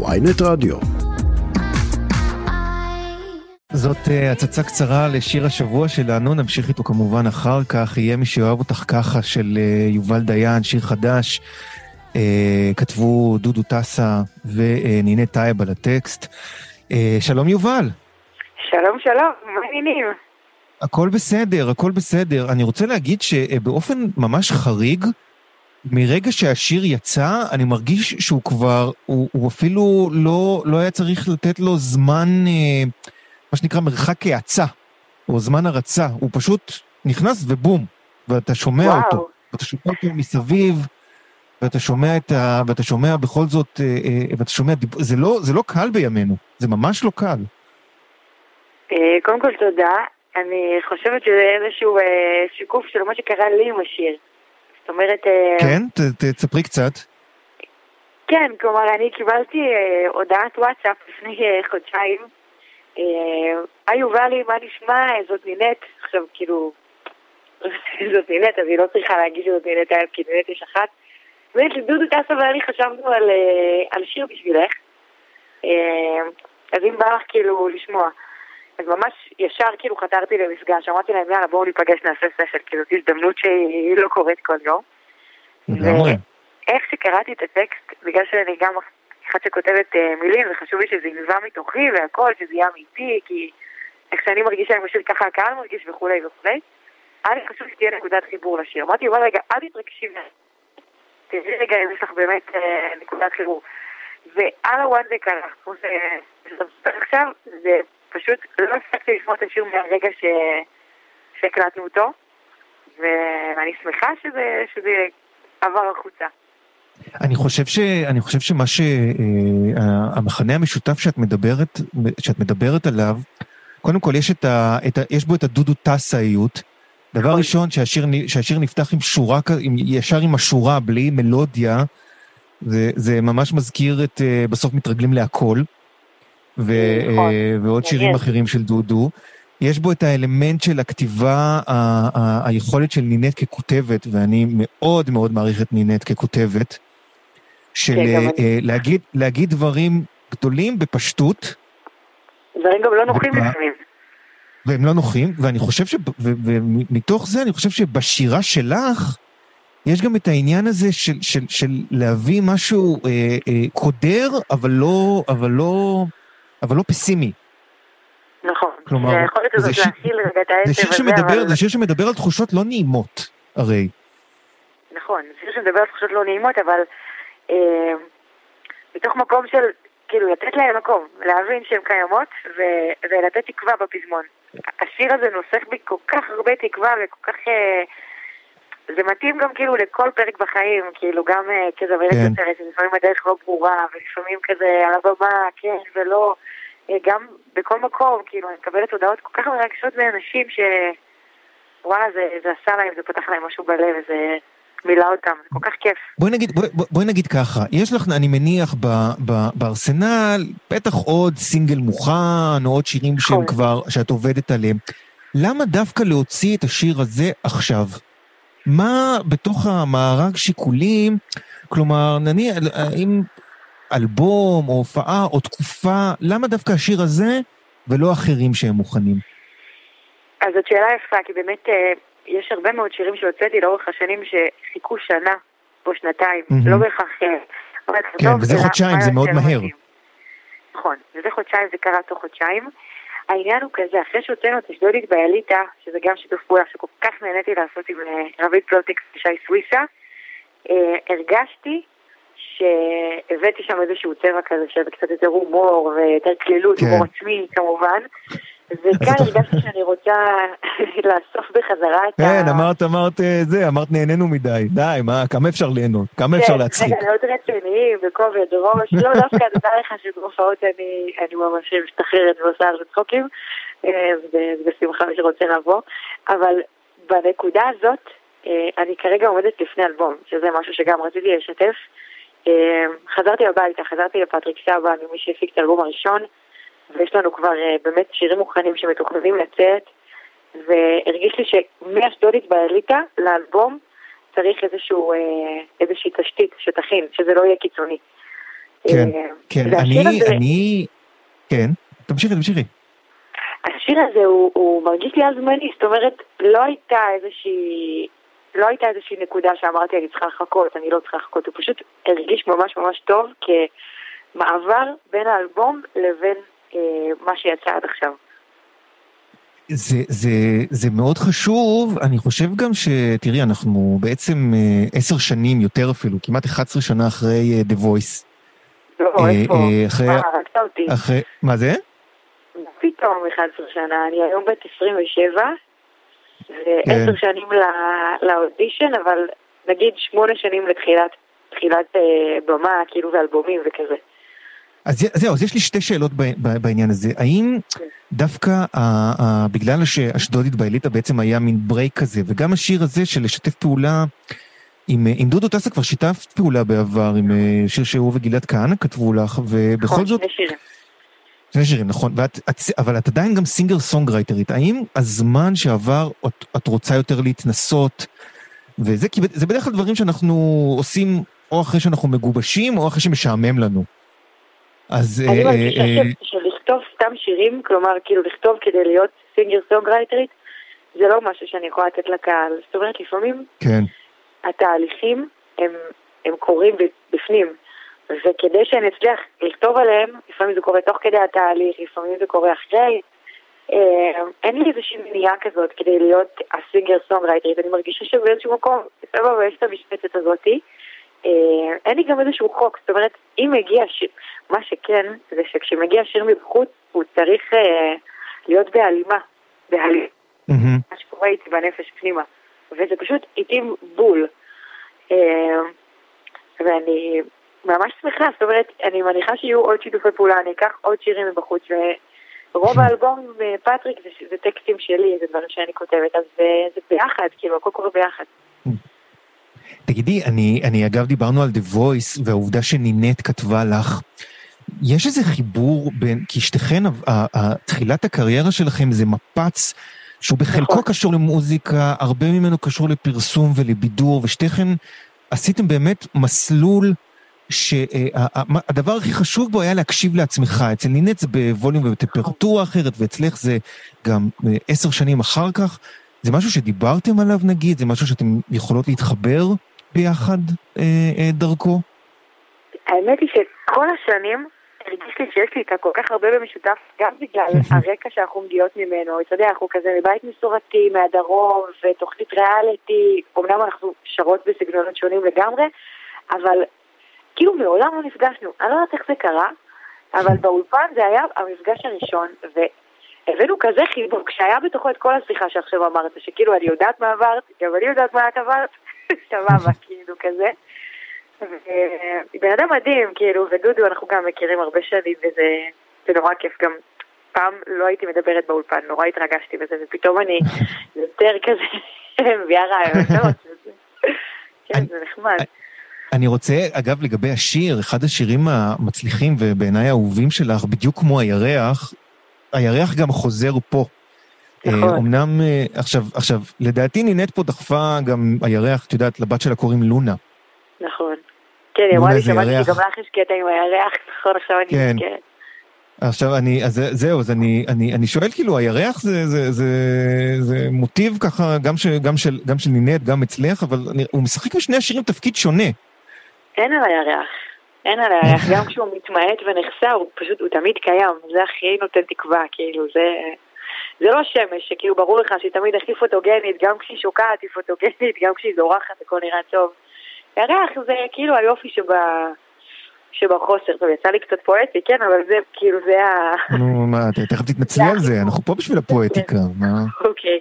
ויינט רדיו. זאת אה, הצצה קצרה לשיר השבוע שלנו, נמשיך איתו כמובן אחר כך, יהיה מי שאוהב אותך ככה של אה, יובל דיין, שיר חדש. אה, כתבו דודו טסה ונינט טייב על הטקסט. אה, שלום יובל. שלום שלום, מה העניינים? הכל בסדר, הכל בסדר. אני רוצה להגיד שבאופן ממש חריג, מרגע שהשיר יצא, אני מרגיש שהוא כבר, הוא, הוא אפילו לא, לא היה צריך לתת לו זמן, אה, מה שנקרא מרחק האצה, או זמן הרצה. הוא פשוט נכנס ובום, ואתה שומע וואו. אותו. ואתה שומע אותו מסביב, ואתה שומע את ה... ואתה שומע בכל זאת, אה, אה, ואתה שומע, זה לא, זה לא קל בימינו, זה ממש לא קל. קודם כל תודה. אני חושבת שזה איזשהו שיקוף של מה שקרה לי עם השיר. זאת אומרת... אה, כן? תספרי קצת. כן, כלומר, אני קיבלתי אה, הודעת וואטסאפ לפני אה, חודשיים. היי יובלי, מה נשמע? זאת נינט. עכשיו, כאילו, זאת נינט, אז היא לא צריכה להגיד שזאת נינט, כי נינט יש אחת. באמת, דודו טסה ואני חשבנו על, על שיר בשבילך. אז אם בא לך כאילו לשמוע. אז ממש ישר כאילו חתרתי למפגש, אמרתי להם יאללה בואו ניפגש נעשה סשן, כאילו זו הזדמנות שהיא לא קורית כל יום. ואיך שקראתי את הטקסט, בגלל שאני גם אחת שכותבת uh, מילים, וחשוב לי שזה ינבע מתוכי והכל, שזה יהיה אמיתי, כי איך שאני מרגישה עם השיר ככה הקהל מרגיש וכולי וכולי. היה לי חשוב שתהיה נקודת חיבור לשיר. אמרתי, וואלה רגע, אל תתרגשי תראי רגע אם יש לך באמת uh, נקודת חיבור. ועל הוואן זה קרה, כמו שזה עכשיו, זה פשוט לא הפסקתי לשמוע את השיר מהרגע ש... שהקלטנו אותו, ואני שמחה שזה, שזה עבר החוצה. אני חושב, ש, אני חושב שמה שהמחנה אה, המשותף שאת מדברת, שאת מדברת עליו, קודם כל יש, את ה, את ה, יש בו את הדודו טסאיות. דבר נכון. ראשון, שהשיר, שהשיר נפתח עם שורה, עם, ישר עם השורה, בלי מלודיה, זה, זה ממש מזכיר את אה, בסוף מתרגלים להכל. ו- נכון. אה, ועוד שירים אחרים של דודו. יש בו את האלמנט של הכתיבה, ה- ה- היכולת של נינט ככותבת, ואני מאוד מאוד מעריך את נינט ככותבת, של כן, uh, להגיד, להגיד דברים גדולים בפשטות. דברים גם לא נוחים לפעמים. והם לא נוחים, ואני חושב ש... ומתוך זה אני חושב שבשירה שלך, יש גם את העניין הזה של, של, של להביא משהו אה, אה, קודר, אבל לא, אבל לא, אבל לא פסימי. נכון. כלומר, זה את העצב הזה, שמדבר, אבל... זה שיר שמדבר על תחושות לא נעימות, הרי. נכון, זה שיר שמדבר על תחושות לא נעימות, אבל אה, מתוך מקום של, כאילו, לתת להם מקום, להבין שהן קיימות, ו, ולתת תקווה בפזמון. השיר הזה נוסח בי כל כך הרבה תקווה וכל כך... אה, זה מתאים גם כאילו לכל פרק בחיים, כאילו גם אה, כזמרת כן. יוצרת, שלפעמים הדרך לא ברורה, ולפעמים כזה על הבמה, כן ולא, אה, גם בכל מקום, כאילו אני מקבלת הודעות כל כך מרגשות מאנשים ש... וואלה, זה, זה עשה להם, זה פתח להם משהו בלב, זה מילא אותם, זה כל כך כיף. בואי נגיד, בואי, בואי נגיד ככה, יש לך, אני מניח, ב, ב, בארסנל, בטח עוד סינגל מוכן, או עוד שירים שהם נכון. כבר, שאת עובדת עליהם. למה דווקא להוציא את השיר הזה עכשיו? מה בתוך המארג שיקולים, כלומר, נניח, האם אלבום או הופעה או תקופה, למה דווקא השיר הזה ולא אחרים שהם מוכנים? אז זאת שאלה יפה, כי באמת אה, יש הרבה מאוד שירים שהוצאתי לאורך השנים שחיכו שנה או שנתיים, mm-hmm. לא בהכרח... אה, כן, וזה חודשיים, זה מאוד מהר. נכון, וזה חודשיים, זה קרה תוך חודשיים. העניין הוא כזה, אחרי שהוצאנו את אשדודית באליטה, שזה גם שיתוף פעולה שכל כך נהניתי לעשות עם אה, רביד פלוטיק ושי סוויסה, אה, הרגשתי שהבאתי שם איזשהו צבע כזה של קצת יותר הומור ויותר כלילות, כן. הומור עצמי כמובן. וכאן הרגשתי שאני רוצה לאסוף בחזרה את ה... כן, אמרת, אמרת אה, זה, אמרת נהנינו מדי. די, מה, כמה אפשר ליהנות? כמה אפשר כן, להצחיק? כן, להיות רציניים וכובד ראש. לא, דווקא תדע לך שבהופעות אני ממש משתחררת ועושה על צחוקים. אה, בשמחה מי שרוצה לבוא. אבל בנקודה הזאת, אה, אני כרגע עומדת לפני אלבום, שזה משהו שגם רציתי לשתף. חזרתי הביתה, חזרתי לפטריק סבא, ממי שהפיק את האלבום הראשון. ויש לנו כבר uh, באמת שירים מוכנים שמתוכננים לצאת, והרגיש לי שמאשדודית באליטה לאלבום צריך איזשהו, uh, איזושהי תשתית שתכין, שזה לא יהיה קיצוני. כן, uh, כן, אני, הזה... אני, כן, תמשיכי, תמשיכי. השיר הזה הוא, הוא מרגיש לי על זמני, זאת אומרת, לא הייתה איזושהי, לא הייתה איזושהי נקודה שאמרתי אני צריכה לחכות, אני לא צריכה לחכות, הוא פשוט הרגיש ממש ממש טוב כמעבר בין האלבום לבין אה, מה שיצא עד עכשיו. זה, זה, זה מאוד חשוב, אני חושב גם שתראי, אנחנו בעצם אה, עשר שנים, יותר אפילו, כמעט 11 שנה אחרי uh, The Voice. לא, איפה? אחרי... מה, הרגת אותי. אחרי... מה זה? פתאום 11 שנה, אני היום בת 27, ועשר כן. שנים לאודישן, אבל נגיד שמונה שנים לתחילת תחילת, אה, במה, כאילו ואלבומים וכזה. אז זהו, אז יש לי שתי שאלות בעניין הזה. האם. דווקא בגלל שאשדודית באליטה בעצם היה מין break כזה, וגם השיר הזה של לשתף פעולה עם, עם דודו טסה כבר שיתף פעולה בעבר, עם אה, שיר שהוא וגלעד כהנא כתבו לך, ובכל נכון, זאת... נכון, שני שירים. שני שירים, נכון, ואת, את, אבל את עדיין גם singer songwriter ית. האם הזמן שעבר, את, את רוצה יותר להתנסות, וזה כי זה בדרך כלל דברים שאנחנו עושים או אחרי שאנחנו מגובשים, או אחרי שמשעמם לנו. אז... אני אה, מרגישה אה, שלכתוב סתם שירים, כלומר, כאילו לכתוב כדי להיות סינגר סונגרייטרית, זה לא משהו שאני יכולה לתת לקהל. זאת אומרת, לפעמים כן. התהליכים הם, הם קורים בפנים, וכדי שאני אצליח לכתוב עליהם, לפעמים זה קורה תוך כדי התהליך, לפעמים זה קורה אחרי. אה, אין לי איזושהי מניעה כזאת כדי להיות הסינגר סונגרייטרית, אני מרגישה שבאיזשהו מקום, סבבה, יש את המשפטת הזאתי. אה, אין לי גם איזשהו חוק, זאת אומרת, אם מגיע שיר, מה שכן, זה שכשמגיע שיר מבחוץ, הוא צריך אה, להיות בהלימה, בהלימה, mm-hmm. מה שקורה איתי בנפש פנימה, וזה פשוט התאים בול. אה, ואני ממש שמחה, זאת אומרת, אני מניחה שיהיו עוד שיתופי פעולה, אני אקח עוד שירים מבחוץ, ורוב האלבום אה, פטריק זה, זה טקסטים שלי, זה דברים שאני כותבת, אז זה, אה, זה ביחד, כאילו, הכל קורה ביחד. תגידי, אני, אני אגב דיברנו על The Voice והעובדה שנינט כתבה לך. יש איזה חיבור בין, כי שתיכן, תחילת הקריירה שלכם זה מפץ שהוא בחלקו נכון. קשור למוזיקה, הרבה ממנו קשור לפרסום ולבידור, ושתיכן עשיתם באמת מסלול שהדבר הכי חשוב בו היה להקשיב לעצמך. אצל נינט זה בווליום ובטמפרטורה אחרת, ואצלך זה גם אה, עשר שנים אחר כך. זה משהו שדיברתם עליו נגיד? זה משהו שאתם יכולות להתחבר ביחד אה, אה, דרכו? האמת היא שכל השנים הרגיש לי שיש לי איתה כל כך הרבה במשותף, גם בגלל הרקע שאנחנו מגיעות ממנו. אתה יודע, אנחנו כזה מבית מסורתי, מהדרום, ותוכנית ריאליטי, אמנם אנחנו שרות בסגנונות שונים לגמרי, אבל כאילו מעולם לא נפגשנו. אני לא יודעת איך זה קרה, אבל באולפן זה היה המפגש הראשון, והבאנו כזה חיבוק, שהיה בתוכו את כל השיחה שעכשיו אמרת, שכאילו אני יודעת מה עברת, גם אני יודעת מה את עברת, סבבה, כאילו כזה. בן אדם מדהים, כאילו, ודודו אנחנו גם מכירים הרבה שנים, וזה נורא כיף גם. פעם לא הייתי מדברת באולפן, נורא התרגשתי בזה, ופתאום אני יותר כזה מביאה רעיונות. כן, זה נחמד. אני רוצה, אגב, לגבי השיר, אחד השירים המצליחים ובעיניי האהובים שלך, בדיוק כמו הירח, הירח גם חוזר פה. נכון. אה, אמנם, אה, עכשיו, עכשיו, לדעתי נינט פה דחפה גם הירח, את יודעת, לבת שלה קוראים לונה. נכון. כן, היא אמרה לי שמעתי שגם לך יש קטע עם הירח, נכון, עכשיו אני כן. עכשיו אני, אז זהו, אז אני, אני, אני שואל כאילו, הירח זה, זה, זה, זה מוטיב ככה, גם, ש, גם, של, גם של נינט, גם אצלך, אבל אני, הוא משחק בשני השירים תפקיד שונה. אין על הירח. אין על הירח, גם כשהוא מתמעט ונחסר, הוא פשוט, הוא תמיד קיים, זה הכי נותן תקווה, כאילו, זה... זה לא שמש, שכאילו ברור לך שהיא תמיד הכי פוטוגנית, גם כשהיא שוקעת היא פוטוגנית, גם כשהיא זורחת הכל נראה טוב. ירח זה כאילו היופי שבה... שבחוסר. טוב, יצא לי קצת פואטי, כן, אבל זה כאילו, זה ה... נו, מה, תכף תתנצלי על זה, אנחנו פה בשביל הפואטיקה, מה? אוקיי.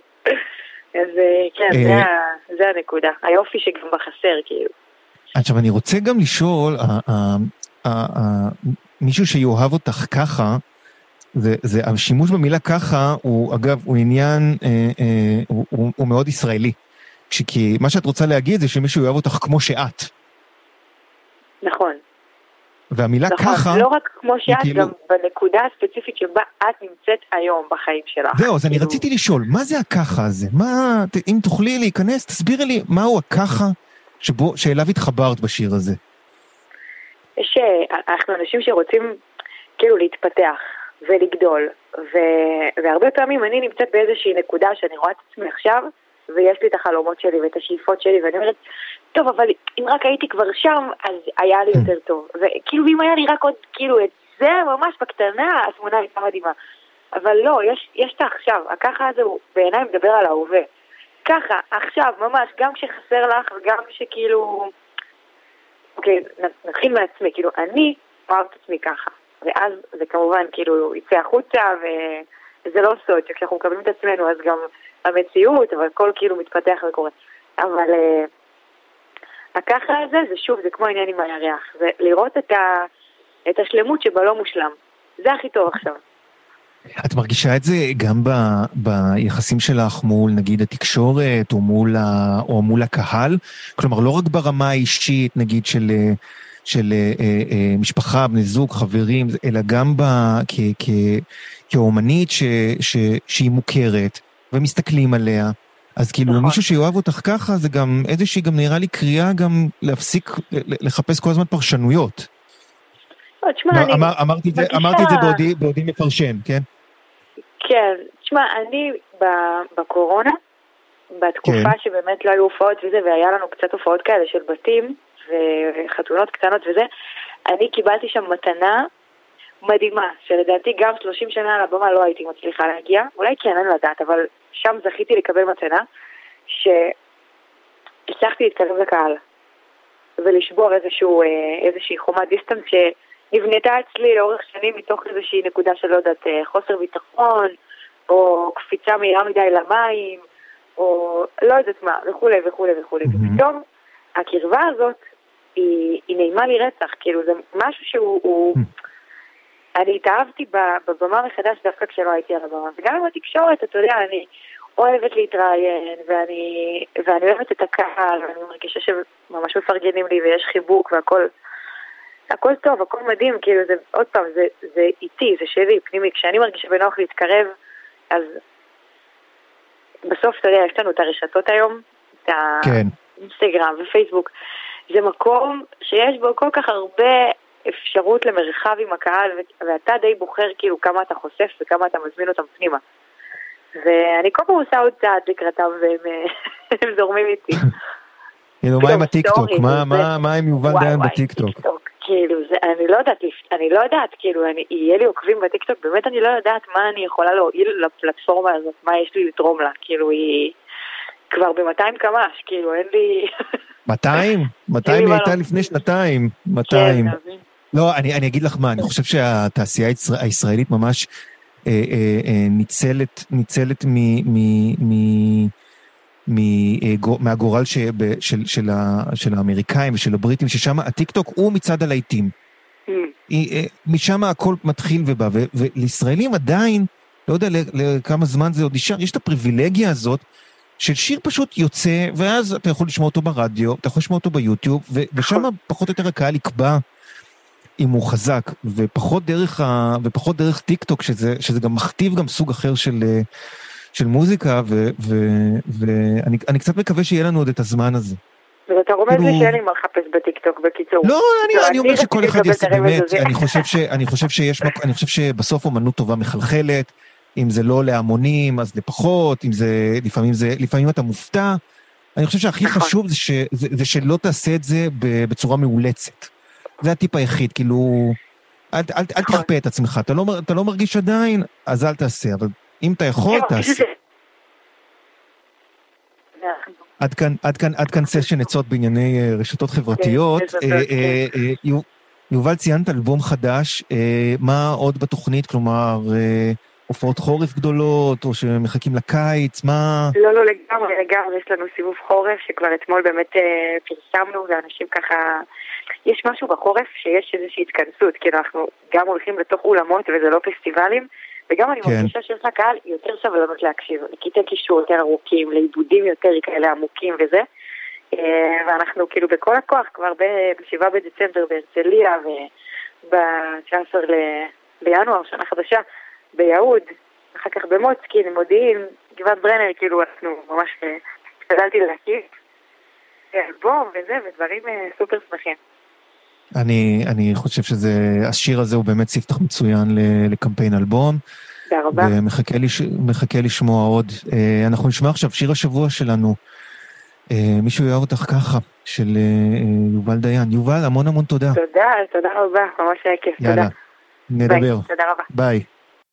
אז אה, כן, אה, זה הנקודה. היופי שגם בחסר, כאילו. עכשיו, אני רוצה גם לשאול, מישהו שיאהב אותך ככה, זה, זה, השימוש במילה ככה הוא, אגב, הוא עניין, אה, אה, הוא, הוא, הוא מאוד ישראלי. כי מה שאת רוצה להגיד זה שמישהו יאהב אותך כמו שאת. נכון. והמילה נכון, ככה... לא רק כמו שאת, כאילו... גם בנקודה הספציפית שבה את נמצאת היום בחיים שלך. זהו, אז כאילו... אני רציתי לשאול, מה זה הככה הזה? מה, אם תוכלי להיכנס, תסבירי לי מהו הככה שבו, שאליו התחברת בשיר הזה. יש, אנחנו אנשים שרוצים כאילו להתפתח ולגדול, ו, והרבה פעמים אני נמצאת באיזושהי נקודה שאני רואה את עצמי עכשיו, ויש לי את החלומות שלי ואת השאיפות שלי, ואני אומרת, טוב, אבל אם רק הייתי כבר שם, אז היה לי יותר טוב. וכאילו, אם היה לי רק עוד, כאילו, את זה ממש בקטנה, התמונה הייתה מדהימה. אבל לא, יש, יש את העכשיו, הככה הזה הוא בעיניי מדבר על ההווה. ככה, עכשיו, ממש, גם כשחסר לך וגם כשכאילו... אוקיי, נתחיל מעצמי, כאילו, אני אוהב את עצמי ככה. ואז זה כמובן כאילו יצא החוצה, וזה לא סוד שכשאנחנו מקבלים את עצמנו אז גם המציאות, אבל הכל כאילו מתפתח וקורה. אבל uh, הככה הזה, זה שוב, זה כמו העניין עם הירח. זה לראות את, ה, את השלמות שבלא מושלם. זה הכי טוב עכשיו. את מרגישה את זה גם ב, ביחסים שלך מול נגיד התקשורת או מול, ה, או מול הקהל? כלומר, לא רק ברמה האישית, נגיד של, של אה, אה, אה, משפחה, בני זוג, חברים, אלא גם ב, כ, כ, כאומנית ש, ש, שהיא מוכרת ומסתכלים עליה. אז כאילו נכון. מישהו שיאהב אותך ככה זה גם איזושהי, גם נראה לי קריאה גם להפסיק לחפש כל הזמן פרשנויות. לא, תשמע, אני... אמר, אמרתי, את זה, אמרתי את זה בעודי, בעודי מפרשן, כן? כן, תשמע, אני בקורונה, בתקופה כן. שבאמת לא היו הופעות וזה, והיה לנו קצת הופעות כאלה של בתים וחתונות קטנות וזה, אני קיבלתי שם מתנה מדהימה, שלדעתי גם 30 שנה על הבמה לא הייתי מצליחה להגיע, אולי כן, אני לא יודעת, אבל שם זכיתי לקבל מתנה, שהצלחתי להתקרב לקהל ולשבור איזשהו, אה, איזושהי חומת דיסטנס שנבנתה אצלי לאורך שנים מתוך איזושהי נקודה של, לא יודעת, אה, חוסר ביטחון, או קפיצה מהירה מדי למים, או לא יודעת מה, וכולי וכולי וכולי. Mm-hmm. ופתאום הקרבה הזאת היא, היא נעימה לי רצח, כאילו זה משהו שהוא... Mm-hmm. אני התאהבתי בבמה מחדש דווקא כשלא הייתי על הבמה. וגם עם התקשורת, אתה יודע, אני אוהבת להתראיין, ואני, ואני אוהבת את הקהל, ואני מרגישה שממש מפרגנים לי ויש חיבוק והכל... הכל טוב, הכל מדהים, כאילו זה, עוד פעם, זה, זה איתי, זה שלי, פנימי. כשאני מרגישה בנוח להתקרב, אז בסוף, אתה יודע, יש לנו את הרשתות היום, את האינסטגרם כן. ופייסבוק. זה מקום שיש בו כל כך הרבה אפשרות למרחב עם הקהל, ואתה די בוחר כאילו כמה אתה חושף וכמה אתה מזמין אותם פנימה. ואני כל פעם עושה עוד צעד לקראתם והם זורמים איתי. כאילו, מה עם הטיקטוק? מה עם יובל דיין בטיקטוק? כאילו, אני לא יודעת, אני לא יודעת, כאילו, יהיה לי עוקבים בטיקטוק, באמת אני לא יודעת מה אני יכולה להועיל לפלטפורמה הזאת, מה יש לי לתרום לה, כאילו, היא כבר ב-200 קמ"ש, כאילו, אין לי... 200? 200 היא הייתה לפני שנתיים, 200. כן, לא, אני, אני אגיד לך מה, אני חושב שהתעשייה הישראל, הישראלית ממש אה, אה, אה, ניצלת, ניצלת מ, מ, מ, מ, אה, מהגורל ש, ב, של, של, ה, של האמריקאים ושל הבריטים, ששם הטיקטוק הוא מצד הלהיטים. Mm. אה, משם הכל מתחיל ובא, ו, ולישראלים עדיין, לא יודע לכמה זמן זה עוד נשאר, יש את הפריבילגיה הזאת של שיר פשוט יוצא, ואז אתה יכול לשמוע אותו ברדיו, אתה יכול לשמוע אותו ביוטיוב, ושם. פחות או יותר הקהל יקבע אם הוא חזק, ופחות דרך, ה... ופחות דרך טיק טוק, שזה, שזה גם מכתיב גם סוג אחר של, של מוזיקה, ואני קצת מקווה שיהיה לנו עוד את הזמן הזה. ואתה רומז לי כאילו- שאין לי מה לחפש בטיקטוק בקיצור. לא, אני, אני אומר שכל אחד יעשה באמת, אני חושב, ש, אני חושב שיש, אני חושב שבסוף אומנות טובה מחלחלת, אם זה לא להמונים אז לפחות, אם זה, לפעמים זה, לפעמים אתה מופתע. אני חושב שהכי נכון. חשוב זה, ש, זה, זה שלא תעשה את זה בצורה מאולצת. זה הטיפ היחיד, כאילו, אל, אל, אל אל תכפה את עצמך, אתה לא, אתה לא מרגיש עדיין, אז אל תעשה, אבל אם אתה יכול, תעשה. עד כאן, עד כאן, עד כאן סשן עצות בענייני אה, רשתות חברתיות. כן, אה, אה, יובל, ציינת אלבום חדש, מה עוד בתוכנית? כלומר, הופעות חורף גדולות, או שמחכים לקיץ, מה... לא, לא, לגמרי, לגמרי, יש לנו סיבוב חורף שכבר אתמול באמת פרסמנו, ואנשים ככה יש משהו בחורף שיש איזושהי התכנסות, כאילו אנחנו גם הולכים לתוך אולמות וזה לא פסטיבלים, וגם אני כן. מרגישה שיש לקהל יותר סבלנות להקשיב, לקטעי קישור יותר ארוכים, לעיבודים יותר כאלה עמוקים וזה, אה, ואנחנו כאילו בכל הכוח כבר ב-7 בדצמבר בהרצליה וב-19 בינואר, שנה חדשה, ביהוד, אחר כך במוצקין, מודיעין, גבעת ברנר, כאילו אנחנו ממש אה, השתדלתי להקיף אלבום וזה, ודברים אה, סופר שמחים. אני, אני חושב שזה, השיר הזה הוא באמת ספתח מצוין לקמפיין אלבום. תודה רבה. ומחכה לשמוע עוד. אה, אנחנו נשמע עכשיו שיר השבוע שלנו. אה, מישהו יאהב אותך ככה, של אה, יובל דיין. יובל, המון המון תודה. תודה, תודה רבה, ממש היה כיף, תודה. יאללה, נדבר. ביי, תודה רבה. ביי.